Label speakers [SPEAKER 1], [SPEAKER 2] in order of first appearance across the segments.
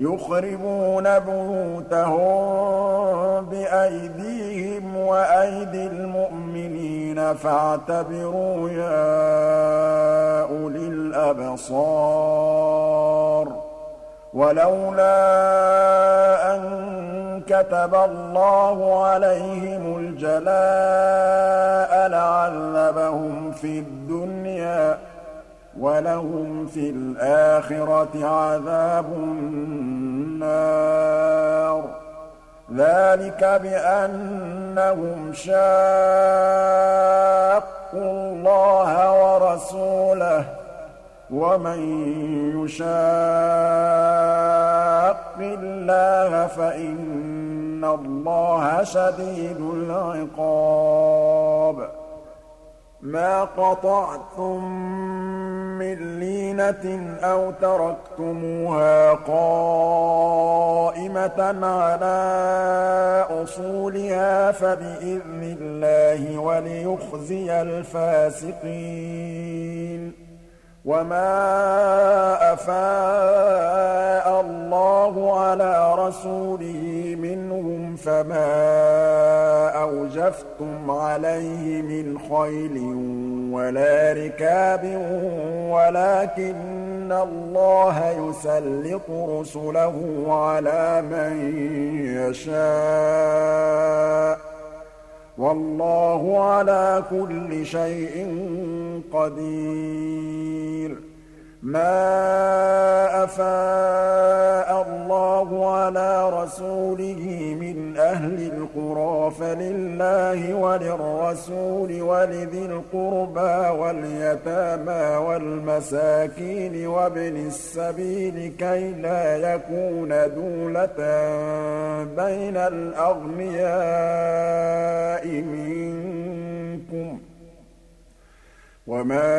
[SPEAKER 1] يخربون بيوتهم بأيديهم وأيدي المؤمنين فاعتبروا يا أولي الأبصار ولولا أن كتب الله عليهم الجلاء لعذبهم في الدنيا وَلَهُمْ فِي الْآخِرَةِ عَذَابُ النَّارِ ذَلِكَ بِأَنَّهُمْ شَاقُّوا اللَّهَ وَرَسُولَهُ وَمَن يُشَاقِّ اللَّهَ فَإِنَّ اللَّهَ شَدِيدُ الْعِقَابِ مَا قَطَعْتُم من لينة أو تركتموها قائمة على أصولها فبإذن الله وليخزي الفاسقين وما أفاء الله على رسوله منهم فما أوجفت لكم عليه من خيل ولا ركاب ولكن الله يسلط رسله على من يشاء والله على كل شيء قدير مَا أَفَاءَ اللَّهُ عَلَىٰ رَسُولِهِ مِنْ أَهْلِ الْقُرَىٰ فَلِلَّهِ وَلِلرَّسُولِ وَلِذِي الْقُرْبَىٰ وَالْيَتَامَىٰ وَالْمَسَاكِينِ وَابْنِ السَّبِيلِ كَيْ لَا يَكُونَ دُولَةً بَيْنَ الْأَغْنِيَاءِ مِنكُمْ ۚ وَمَا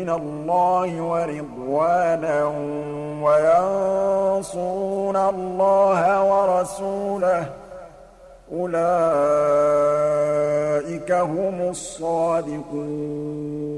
[SPEAKER 1] من الله ورضوانا وينصرون الله ورسوله أولئك هم الصادقون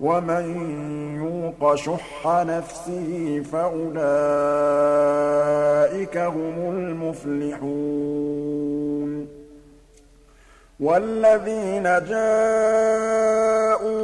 [SPEAKER 1] ومن يوق شح نفسه فأولئك هم المفلحون والذين جاءوا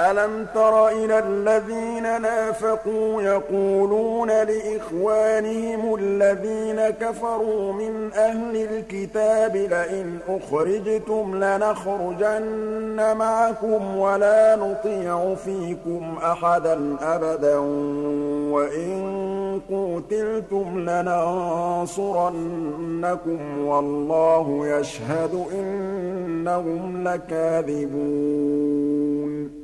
[SPEAKER 1] ألم تر إلى الذين نافقوا يقولون لإخوانهم الذين كفروا من أهل الكتاب لئن أخرجتم لنخرجن معكم ولا نطيع فيكم أحدا أبدا وإن قتلتم لننصرنكم والله يشهد إنهم لكاذبون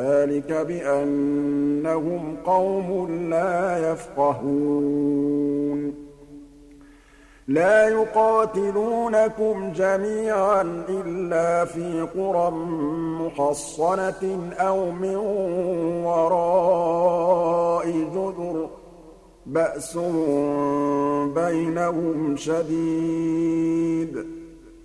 [SPEAKER 1] ذلك بأنهم قوم لا يفقهون لا يقاتلونكم جميعا إلا في قرى محصنة أو من وراء جدر بأس بينهم شديد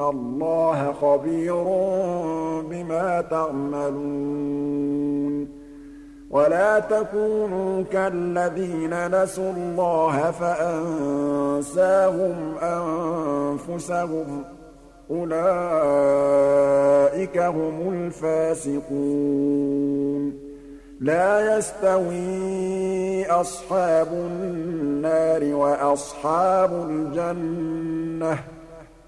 [SPEAKER 1] إِنَّ اللَّهَ خَبِيرٌ بِمَا تَعْمَلُونَ وَلَا تَكُونُوا كَالَّذِينَ نَسُوا اللَّهَ فَأَنسَاهُمْ أَنفُسَهُمْ ۚ أُولَٰئِكَ هُمُ الْفَاسِقُونَ لا يستوي أصحاب النار وأصحاب الجنة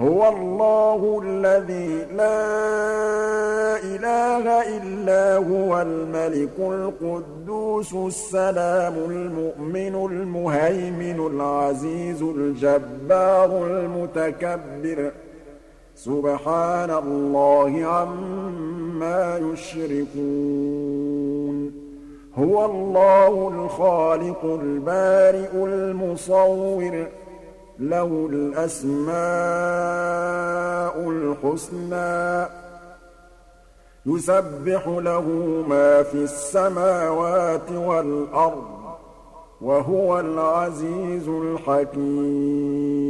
[SPEAKER 1] هو الله الذي لا إله إلا هو الملك القدوس السلام المؤمن المهيمن العزيز الجبار المتكبر سبحان الله عما يشركون هو الله الخالق البارئ المصور له الأسماء الحسنى يسبح له ما في السماوات والأرض وهو العزيز الحكيم